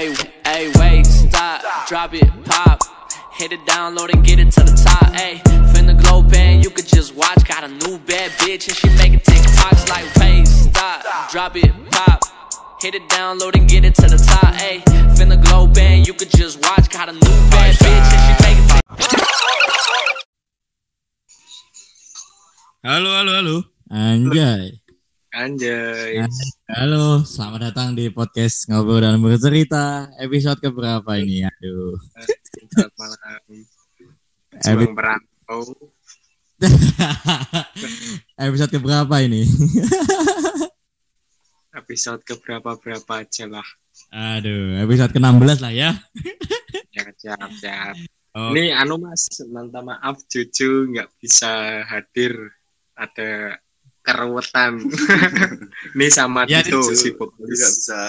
Hey, hey, wait, stop, drop it, pop. Hit it, download and get it to the top. Hey, finna glow band, you could just watch. Got a new bad bitch and she making TikToks like, wait, stop, drop it, pop. Hit it, download and get it to the top. Hey, finna glow band, you could just watch. Got a new bad bitch and she making Halo, halo, halo. Anjay. Anjay. Halo, selamat datang di podcast Ngobrol dan Bercerita. Episode keberapa ini? Aduh. Selamat malam. Juang perantau. Episode keberapa ini? Episode keberapa berapa aja lah. Aduh, episode ke-16 lah ya. Ya, siap, siap. Oh, Ini anu mas, minta maaf Cucu nggak bisa hadir. Ada keruwetan. Ini sama Ya, Tito Cucu. si nggak vokalis. bisa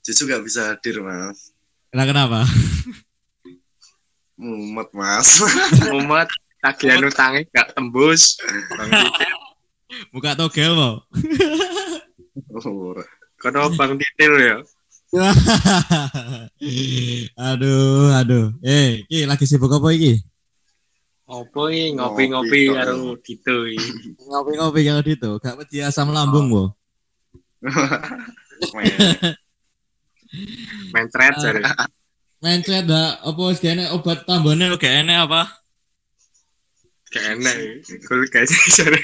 cucu nggak bisa hadir mas Nah, kenapa? mumet mas Mumet tagihan utangnya nggak tembus. Buka togel mau. Oh, Kono Bang Titil ya. aduh, aduh. Eh, iki lagi sibuk apa iki? Opo iki ngopi-ngopi Ngopi, karo iki. Ngopi-ngopi kalau gitu. Gak wedi asam lambung, Bo. men. Main thread jare. Mencet dah, apa wis kene obat tambahane gak enek apa? Gak enak. Kul guys jare.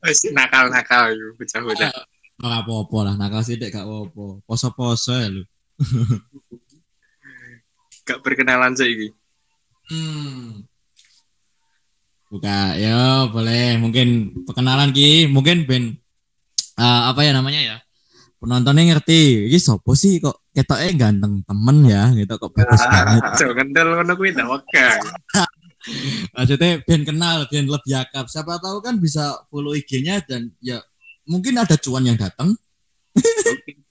Wis nakal-nakal yo bocah-bocah. Ora apa-apa lah, nakal sithik gak apa-apa. Poso-poso ya lu. Gak berkenalan saiki. Hmm. Buka, ya boleh. Mungkin perkenalan ki, mungkin ben eh, apa ya namanya ya? Penontonnya ngerti, ini sopo sih kok ketoknya ganteng temen ya, gitu kok bagus banget. Cok kendel ngono kuwi tak wega. Maksudnya ben kenal, ben lebih akap. Siapa tahu kan bisa follow IG-nya dan ya mungkin ada cuan yang datang.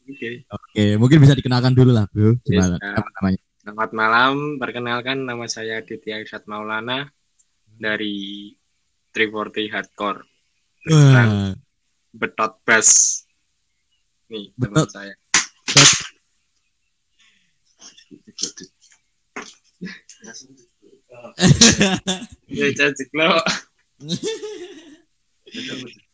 Oke. Oke, mungkin bisa dikenalkan dulu lah, Bro. Gimana? Ya. Apa namanya? Selamat malam, perkenalkan nama saya Ditya Irsat Maulana dari 340 Hardcore. Wah, Betot Bass. Nih, teman Betot. saya. Ya, cacik lo.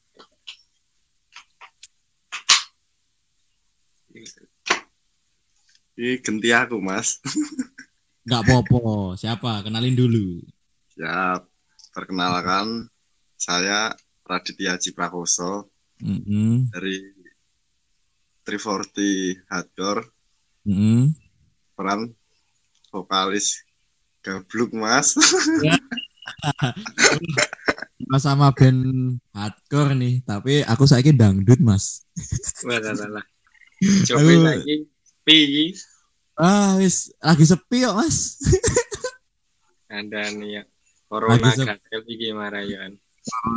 ini ganti aku mas Nggak apa-apa. Siapa? Kenalin dulu. ya perkenalkan saya Raditya Ciprakoso Mm-mm. dari 340 Hardcore Mm-mm. peran vokalis gabluk mas Mas sama band hardcore nih, tapi aku saiki dangdut, Mas. Wah, lah. Coba lagi. Pi, Ah, wis lagi sepi kok, Mas. ada nih ya. Corona gagal iki marayan.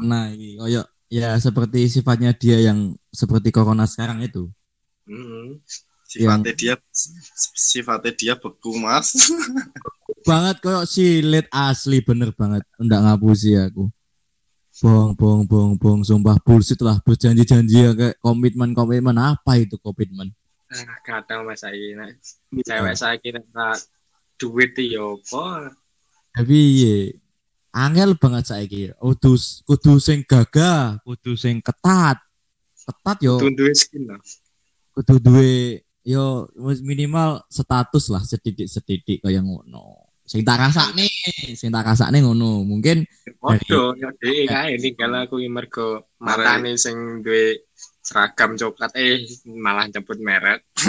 Nah, ini koyo ya seperti sifatnya dia yang seperti corona sekarang itu. Hmm. sifatnya dia sifatnya dia beku mas Banget koyo silet asli bener banget. Ndak ngapusi aku. Bohong, bohong, bohong, bohong, sumpah bullshit lah. Berjanji-janji ya kayak komitmen, komitmen apa itu komitmen? Ah, kadang mas saya nah, cewek saya kira duit iki ya apa? Tapi ye, angel banget saiki. Kudu kudu sing gagah, kudu sing ketat. Ketat yo, Tunduwe skin lah. kudu duwe yo minimal status lah sedidik-sedidik kaya ngono. Sing tak rasakne, sing tak rasakne ngono. Mungkin Podo, ya dhek kae tinggal aku mergo matane sing duwe seragam coklat eh malah nyebut merek.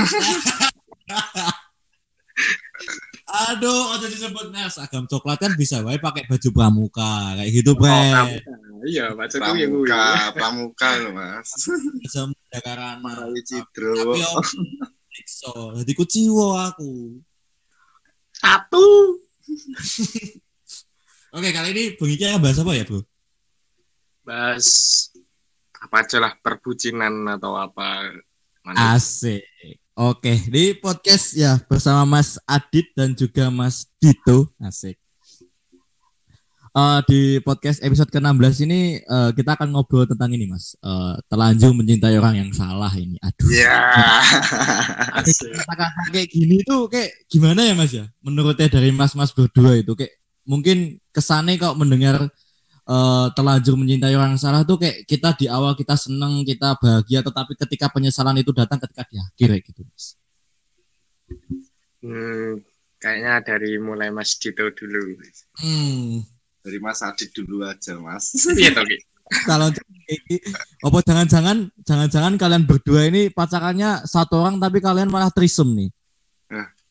aduh, ada disebut nah, seragam coklat kan bisa wae pakai baju pramuka kayak gitu, Oh, Bre. pramuka. Iya, maksudku ya kuwi. pramuka pramuka loh mas Bisa karena Marawi Cidro Tapi yo iso, dadi kuciwo aku. Satu. Oke, kali ini Bung Iki akan bahas apa ya, Bro? Bahas apa aja lah perbucinan atau apa. Mana? Asik. Oke, di podcast ya bersama Mas Adit dan juga Mas Dito. Asik. eh, di podcast episode ke-16 ini eh, kita akan ngobrol tentang ini Mas. Eh, telanjur mencintai orang yang salah ini. Aduh. Ya. Kata-kata kayak gini tuh kayak gimana ya Mas ya? Menurutnya dari Mas-mas berdua itu kayak mungkin kesannya kalau mendengar eh, telanjur mencintai orang yang salah tuh kayak kita di awal kita seneng, kita bahagia, tetapi ketika penyesalan itu datang ketika di akhir kayak gitu Mas. Hmm, kayaknya dari mulai Mas Dito dulu. Hmm. Dari Mas Adit dulu aja, Mas. Iya toh, kalau apa jangan-jangan jangan-jangan kalian berdua ini pacarannya satu orang tapi kalian malah trisem nih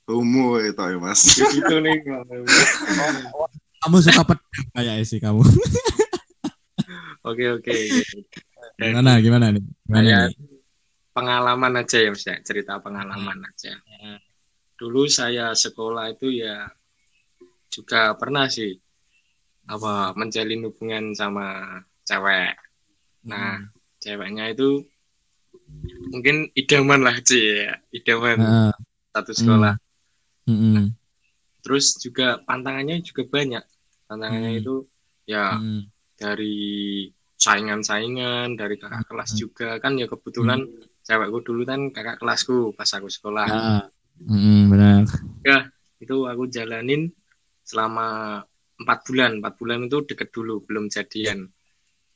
Homo itu ya, Mas. Gitu nih. kamu suka pedang kayak sih kamu Oke oke. gimana gimana nih gimana nih? pengalaman aja ya Mas ya, cerita pengalaman aja. Dulu saya sekolah itu ya juga pernah sih apa menjalin hubungan sama cewek. Nah, ceweknya itu mungkin idaman lah sih ya, idaman Heeh. satu sekolah. Mm-mm. Terus juga pantangannya juga banyak. Pantangannya Hmm. itu ya Mm. dari saingan-saingan, dari kakak kelas Hmm. juga kan ya kebetulan cewekku dulu kan kakak kelasku pas aku sekolah. Ah. Mm, benar Itu aku jalanin selama empat bulan. Empat bulan itu deket dulu, belum jadian.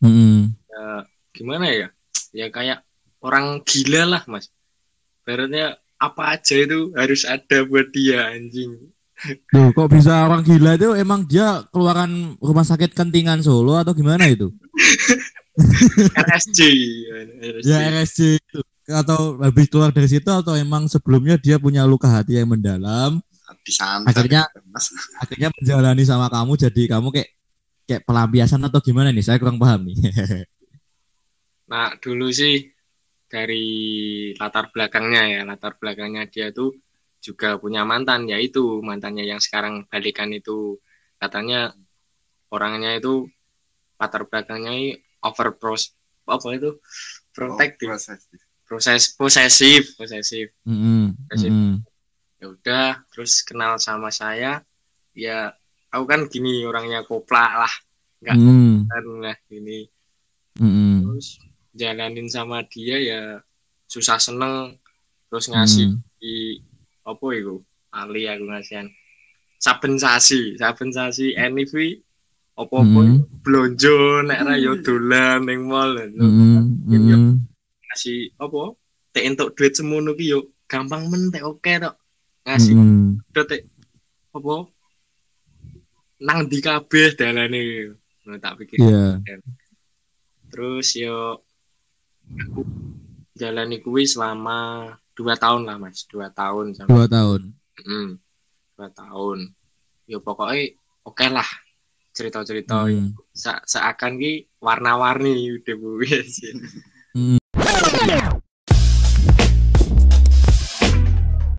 Mm-mm. Ya, gimana ya? Ya kayak orang gila lah mas. Baratnya apa aja itu harus ada buat dia anjing. Duh, kok bisa orang gila itu emang dia keluaran rumah sakit Kentingan Solo atau gimana itu? RSJ. Ya RSC itu atau habis keluar dari situ atau emang sebelumnya dia punya luka hati yang mendalam Disantet. Akhirnya- Mas. akhirnya menjalani sama kamu jadi kamu kayak kayak pelampiasan atau gimana nih saya kurang paham nih Nah, dulu sih dari latar belakangnya ya, latar belakangnya dia tuh juga punya mantan, yaitu mantannya yang sekarang balikan itu katanya orangnya itu latar belakangnya ini over pros apa itu protective, Oh, proses. proses posesif, posesif. Mm-mm, Kasih. mm-mm. Ya udah, terus kenal sama saya, ya aku kan gini orangnya koplak lah, Nggak. Mm, kan lah gini. mm-mm, terus jalanin sama dia ya susah seneng terus ngasih mm. di apa itu ali aku ngasihan saben sasi saben sasi. NIV apa-apa? Mm. blonjo nek ra yo dolan ning mall. Mm, ngasih apa? Tek entuk duit semono ki yo gampang men tek oke tok. Ngasih mm. tek apa? Nang di kabeh dalane Ngono tak pikir. Iya. terus yo aku jalani kuwi selama dua tahun lah mas. Dua tahun sama dua tahun. Mm, dua tahun. Yo pokoknya oke lah. Cerita cerita Mm. seakan ki warna warni udah bu Mm.